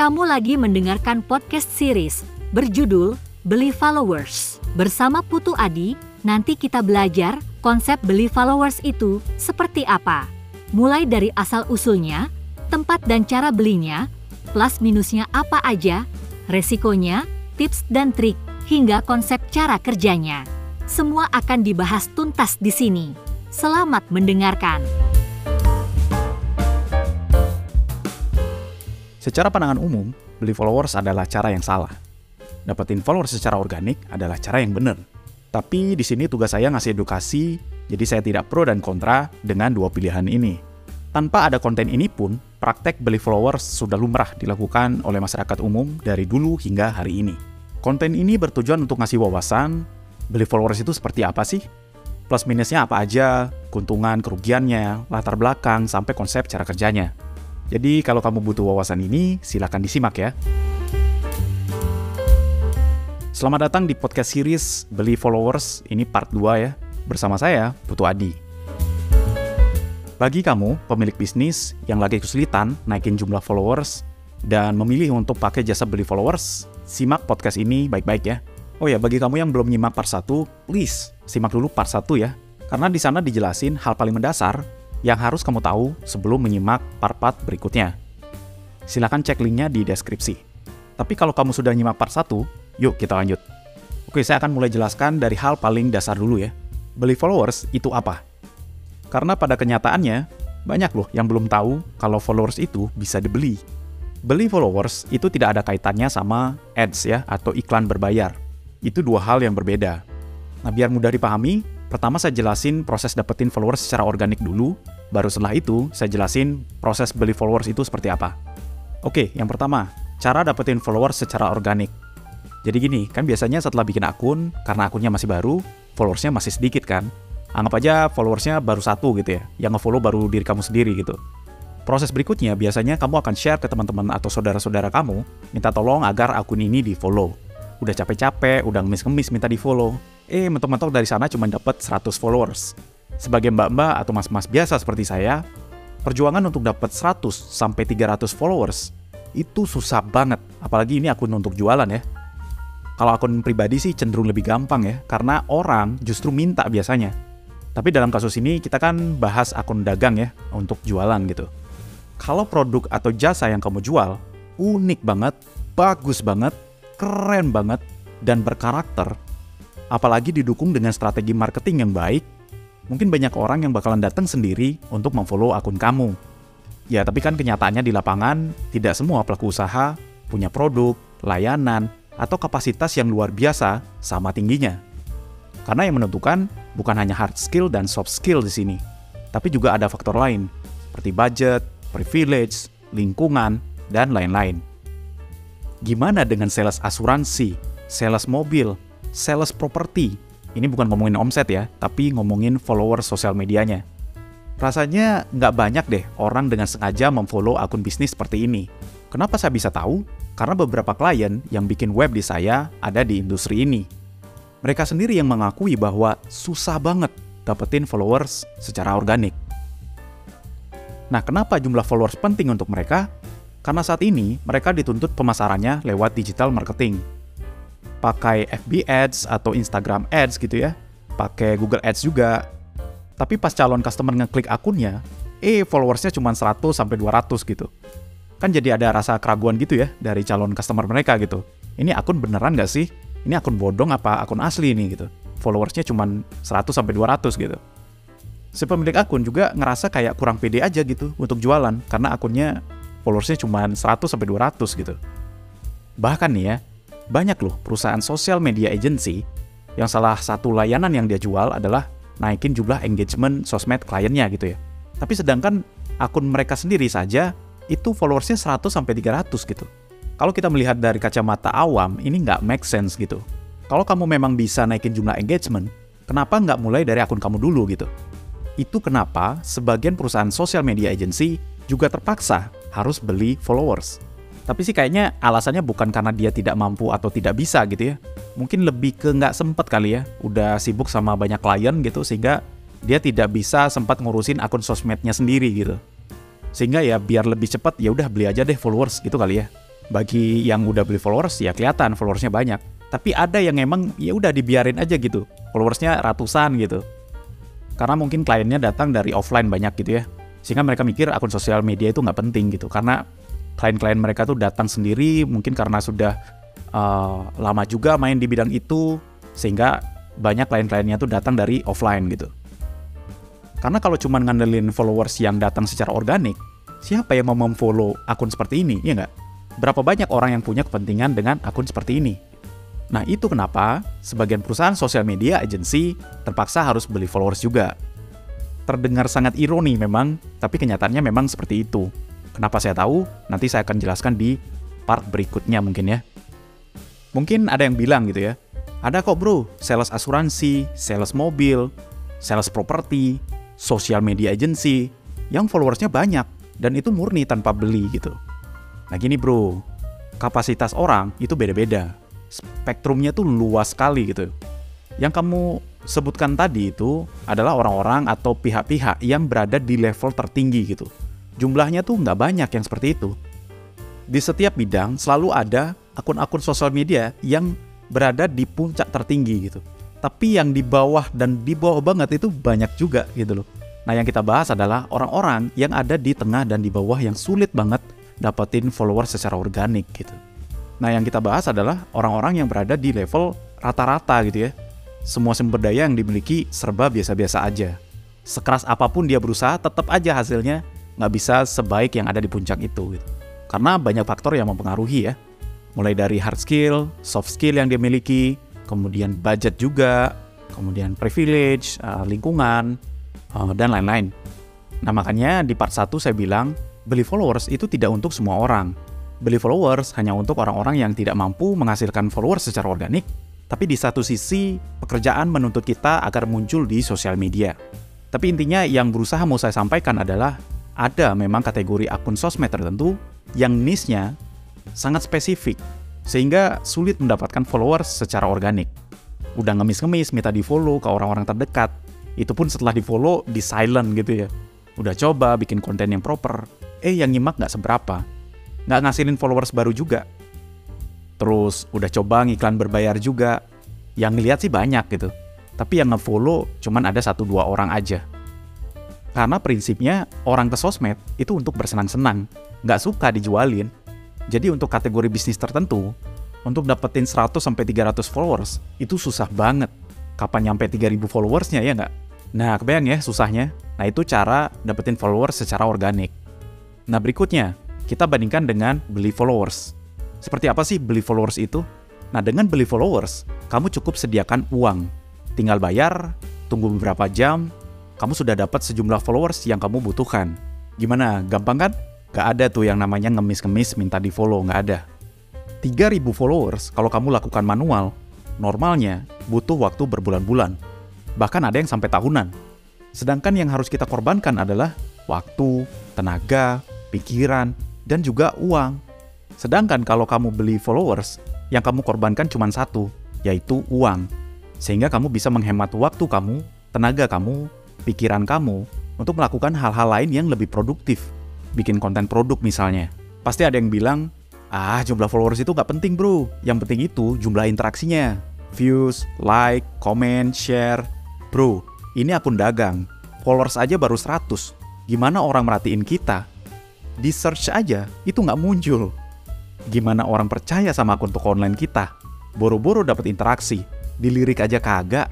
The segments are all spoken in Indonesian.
Kamu lagi mendengarkan podcast series berjudul Beli Followers. Bersama Putu Adi, nanti kita belajar konsep beli followers itu seperti apa. Mulai dari asal-usulnya, tempat dan cara belinya, plus minusnya apa aja, resikonya, tips dan trik, hingga konsep cara kerjanya. Semua akan dibahas tuntas di sini. Selamat mendengarkan. Secara pandangan umum, beli followers adalah cara yang salah. Dapetin followers secara organik adalah cara yang benar. Tapi di sini tugas saya ngasih edukasi, jadi saya tidak pro dan kontra dengan dua pilihan ini. Tanpa ada konten ini pun, praktek beli followers sudah lumrah dilakukan oleh masyarakat umum dari dulu hingga hari ini. Konten ini bertujuan untuk ngasih wawasan, beli followers itu seperti apa sih? Plus minusnya apa aja, keuntungan, kerugiannya, latar belakang, sampai konsep cara kerjanya. Jadi kalau kamu butuh wawasan ini, silakan disimak ya. Selamat datang di podcast series Beli Followers, ini part 2 ya, bersama saya, Putu Adi. Bagi kamu, pemilik bisnis yang lagi kesulitan naikin jumlah followers dan memilih untuk pakai jasa beli followers, simak podcast ini baik-baik ya. Oh ya, bagi kamu yang belum nyimak part 1, please simak dulu part 1 ya. Karena di sana dijelasin hal paling mendasar yang harus kamu tahu sebelum menyimak part-part berikutnya. Silahkan cek linknya di deskripsi. Tapi kalau kamu sudah nyimak part 1, yuk kita lanjut. Oke, saya akan mulai jelaskan dari hal paling dasar dulu ya. Beli followers itu apa? Karena pada kenyataannya, banyak loh yang belum tahu kalau followers itu bisa dibeli. Beli followers itu tidak ada kaitannya sama ads ya, atau iklan berbayar. Itu dua hal yang berbeda. Nah, biar mudah dipahami, Pertama saya jelasin proses dapetin followers secara organik dulu, baru setelah itu saya jelasin proses beli followers itu seperti apa. Oke, yang pertama, cara dapetin followers secara organik. Jadi gini, kan biasanya setelah bikin akun, karena akunnya masih baru, followersnya masih sedikit kan. Anggap aja followersnya baru satu gitu ya, yang nge-follow baru diri kamu sendiri gitu. Proses berikutnya biasanya kamu akan share ke teman-teman atau saudara-saudara kamu, minta tolong agar akun ini di-follow. Udah capek-capek, udah ngemis-ngemis minta di-follow eh mentok-mentok dari sana cuma dapat 100 followers. Sebagai mbak-mbak atau mas-mas biasa seperti saya, perjuangan untuk dapat 100 sampai 300 followers itu susah banget, apalagi ini akun untuk jualan ya. Kalau akun pribadi sih cenderung lebih gampang ya, karena orang justru minta biasanya. Tapi dalam kasus ini kita kan bahas akun dagang ya, untuk jualan gitu. Kalau produk atau jasa yang kamu jual unik banget, bagus banget, keren banget, dan berkarakter, apalagi didukung dengan strategi marketing yang baik, mungkin banyak orang yang bakalan datang sendiri untuk memfollow akun kamu. Ya, tapi kan kenyataannya di lapangan, tidak semua pelaku usaha punya produk, layanan, atau kapasitas yang luar biasa sama tingginya. Karena yang menentukan bukan hanya hard skill dan soft skill di sini, tapi juga ada faktor lain, seperti budget, privilege, lingkungan, dan lain-lain. Gimana dengan sales asuransi, sales mobil, sales property. Ini bukan ngomongin omset ya, tapi ngomongin follower sosial medianya. Rasanya nggak banyak deh orang dengan sengaja memfollow akun bisnis seperti ini. Kenapa saya bisa tahu? Karena beberapa klien yang bikin web di saya ada di industri ini. Mereka sendiri yang mengakui bahwa susah banget dapetin followers secara organik. Nah, kenapa jumlah followers penting untuk mereka? Karena saat ini mereka dituntut pemasarannya lewat digital marketing pakai FB Ads atau Instagram Ads gitu ya, pakai Google Ads juga. Tapi pas calon customer ngeklik akunnya, eh followersnya cuma 100 sampai 200 gitu. Kan jadi ada rasa keraguan gitu ya dari calon customer mereka gitu. Ini akun beneran nggak sih? Ini akun bodong apa akun asli ini gitu. Followersnya cuma 100 sampai 200 gitu. Si pemilik akun juga ngerasa kayak kurang pede aja gitu untuk jualan karena akunnya followersnya cuma 100 sampai 200 gitu. Bahkan nih ya, banyak loh perusahaan sosial media agency yang salah satu layanan yang dia jual adalah naikin jumlah engagement sosmed kliennya gitu ya. Tapi sedangkan akun mereka sendiri saja itu followersnya 100 sampai 300 gitu. Kalau kita melihat dari kacamata awam, ini nggak make sense gitu. Kalau kamu memang bisa naikin jumlah engagement, kenapa nggak mulai dari akun kamu dulu gitu? Itu kenapa sebagian perusahaan sosial media agency juga terpaksa harus beli followers. Tapi sih kayaknya alasannya bukan karena dia tidak mampu atau tidak bisa gitu ya. Mungkin lebih ke nggak sempet kali ya. Udah sibuk sama banyak klien gitu sehingga dia tidak bisa sempat ngurusin akun sosmednya sendiri gitu. Sehingga ya biar lebih cepat ya udah beli aja deh followers gitu kali ya. Bagi yang udah beli followers ya kelihatan followersnya banyak. Tapi ada yang emang ya udah dibiarin aja gitu. Followersnya ratusan gitu. Karena mungkin kliennya datang dari offline banyak gitu ya. Sehingga mereka mikir akun sosial media itu nggak penting gitu. Karena klien-klien mereka tuh datang sendiri mungkin karena sudah uh, lama juga main di bidang itu. Sehingga banyak klien-kliennya tuh datang dari offline gitu. Karena kalau cuma ngandelin followers yang datang secara organik, siapa yang mau memfollow akun seperti ini, ya nggak? Berapa banyak orang yang punya kepentingan dengan akun seperti ini? Nah itu kenapa sebagian perusahaan sosial media agency terpaksa harus beli followers juga. Terdengar sangat ironi memang, tapi kenyataannya memang seperti itu. Kenapa saya tahu? Nanti saya akan jelaskan di part berikutnya mungkin ya. Mungkin ada yang bilang gitu ya, ada kok bro, sales asuransi, sales mobil, sales properti, social media agency, yang followersnya banyak, dan itu murni tanpa beli gitu. Nah gini bro, kapasitas orang itu beda-beda. Spektrumnya tuh luas sekali gitu. Yang kamu sebutkan tadi itu adalah orang-orang atau pihak-pihak yang berada di level tertinggi gitu. Jumlahnya tuh nggak banyak yang seperti itu. Di setiap bidang selalu ada akun-akun sosial media yang berada di puncak tertinggi gitu. Tapi yang di bawah dan di bawah banget itu banyak juga gitu loh. Nah yang kita bahas adalah orang-orang yang ada di tengah dan di bawah yang sulit banget dapetin follower secara organik gitu. Nah yang kita bahas adalah orang-orang yang berada di level rata-rata gitu ya. Semua sumber daya yang dimiliki serba biasa-biasa aja. Sekeras apa pun dia berusaha, tetap aja hasilnya nggak bisa sebaik yang ada di puncak itu. Gitu. Karena banyak faktor yang mempengaruhi ya. Mulai dari hard skill, soft skill yang dia miliki, kemudian budget juga, kemudian privilege, uh, lingkungan, uh, dan lain-lain. Nah makanya di part 1 saya bilang Beli followers itu tidak untuk semua orang. Beli followers hanya untuk orang-orang yang tidak mampu menghasilkan followers secara organik, tapi di satu sisi pekerjaan menuntut kita agar muncul di sosial media. Tapi intinya yang berusaha mau saya sampaikan adalah ada memang kategori akun sosmed tertentu yang niche-nya sangat spesifik, sehingga sulit mendapatkan followers secara organik. Udah ngemis-ngemis minta di-follow ke orang-orang terdekat, itu pun setelah di-follow di silent gitu ya. Udah coba bikin konten yang proper, eh yang nyimak nggak seberapa. Nggak ngasilin followers baru juga. Terus udah coba ngiklan berbayar juga. Yang ngeliat sih banyak gitu. Tapi yang ngefollow cuman ada satu dua orang aja. Karena prinsipnya orang ke sosmed itu untuk bersenang-senang, nggak suka dijualin. Jadi untuk kategori bisnis tertentu, untuk dapetin 100 sampai 300 followers itu susah banget. Kapan nyampe 3000 followersnya ya nggak? Nah, kebayang ya susahnya. Nah, itu cara dapetin followers secara organik. Nah berikutnya, kita bandingkan dengan beli followers. Seperti apa sih beli followers itu? Nah dengan beli followers, kamu cukup sediakan uang. Tinggal bayar, tunggu beberapa jam, kamu sudah dapat sejumlah followers yang kamu butuhkan. Gimana, gampang kan? Gak ada tuh yang namanya ngemis-ngemis minta di follow, gak ada. 3000 followers kalau kamu lakukan manual, normalnya butuh waktu berbulan-bulan. Bahkan ada yang sampai tahunan. Sedangkan yang harus kita korbankan adalah waktu, tenaga, pikiran, dan juga uang. Sedangkan kalau kamu beli followers, yang kamu korbankan cuma satu, yaitu uang. Sehingga kamu bisa menghemat waktu kamu, tenaga kamu, pikiran kamu untuk melakukan hal-hal lain yang lebih produktif. Bikin konten produk misalnya. Pasti ada yang bilang, ah jumlah followers itu gak penting bro, yang penting itu jumlah interaksinya. Views, like, comment, share. Bro, ini akun dagang. Followers aja baru 100. Gimana orang merhatiin kita? di search aja itu nggak muncul. Gimana orang percaya sama akun toko online kita? Boro-boro dapat interaksi, dilirik aja kagak.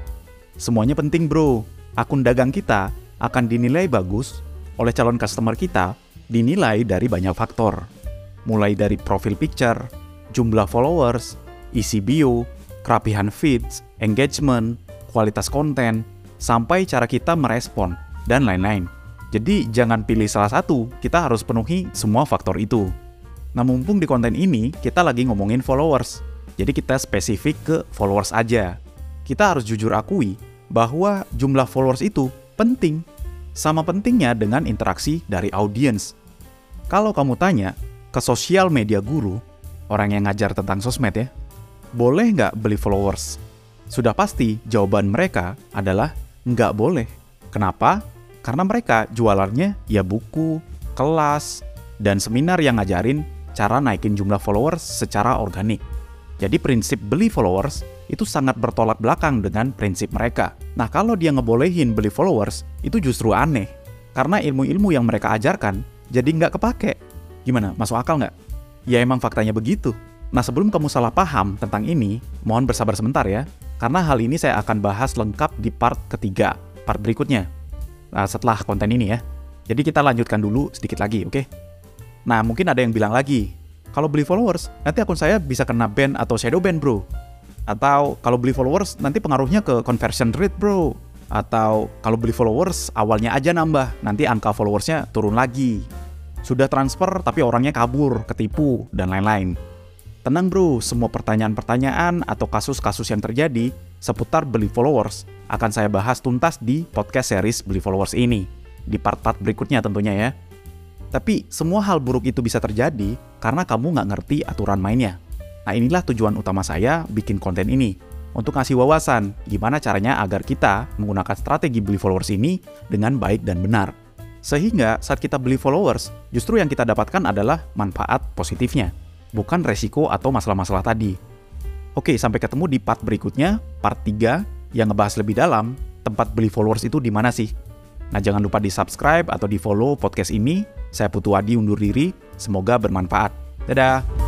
Semuanya penting bro. Akun dagang kita akan dinilai bagus oleh calon customer kita dinilai dari banyak faktor. Mulai dari profil picture, jumlah followers, isi bio, kerapihan feeds, engagement, kualitas konten, sampai cara kita merespon, dan lain-lain. Jadi jangan pilih salah satu, kita harus penuhi semua faktor itu. Nah mumpung di konten ini kita lagi ngomongin followers, jadi kita spesifik ke followers aja. Kita harus jujur akui bahwa jumlah followers itu penting, sama pentingnya dengan interaksi dari audiens. Kalau kamu tanya ke sosial media guru, orang yang ngajar tentang sosmed ya, boleh nggak beli followers? Sudah pasti jawaban mereka adalah nggak boleh. Kenapa? Karena mereka jualannya ya buku, kelas, dan seminar yang ngajarin cara naikin jumlah followers secara organik. Jadi prinsip beli followers itu sangat bertolak belakang dengan prinsip mereka. Nah kalau dia ngebolehin beli followers, itu justru aneh. Karena ilmu-ilmu yang mereka ajarkan jadi nggak kepake. Gimana, masuk akal nggak? Ya emang faktanya begitu. Nah sebelum kamu salah paham tentang ini, mohon bersabar sebentar ya. Karena hal ini saya akan bahas lengkap di part ketiga, part berikutnya. Nah setelah konten ini ya. Jadi kita lanjutkan dulu sedikit lagi, oke? Okay? Nah mungkin ada yang bilang lagi, kalau beli followers, nanti akun saya bisa kena ban atau shadow ban bro. Atau kalau beli followers, nanti pengaruhnya ke conversion rate bro. Atau kalau beli followers, awalnya aja nambah, nanti angka followersnya turun lagi. Sudah transfer tapi orangnya kabur, ketipu, dan lain-lain. Tenang bro, semua pertanyaan-pertanyaan atau kasus-kasus yang terjadi seputar beli followers akan saya bahas tuntas di podcast series beli followers ini. Di part-part berikutnya tentunya ya. Tapi semua hal buruk itu bisa terjadi karena kamu nggak ngerti aturan mainnya. Nah inilah tujuan utama saya bikin konten ini. Untuk ngasih wawasan gimana caranya agar kita menggunakan strategi beli followers ini dengan baik dan benar. Sehingga saat kita beli followers, justru yang kita dapatkan adalah manfaat positifnya, bukan resiko atau masalah-masalah tadi. Oke, sampai ketemu di part berikutnya, part 3, yang ngebahas lebih dalam, tempat beli followers itu di mana sih? Nah jangan lupa di subscribe atau di follow podcast ini. Saya Putu Adi undur diri, semoga bermanfaat. Dadah!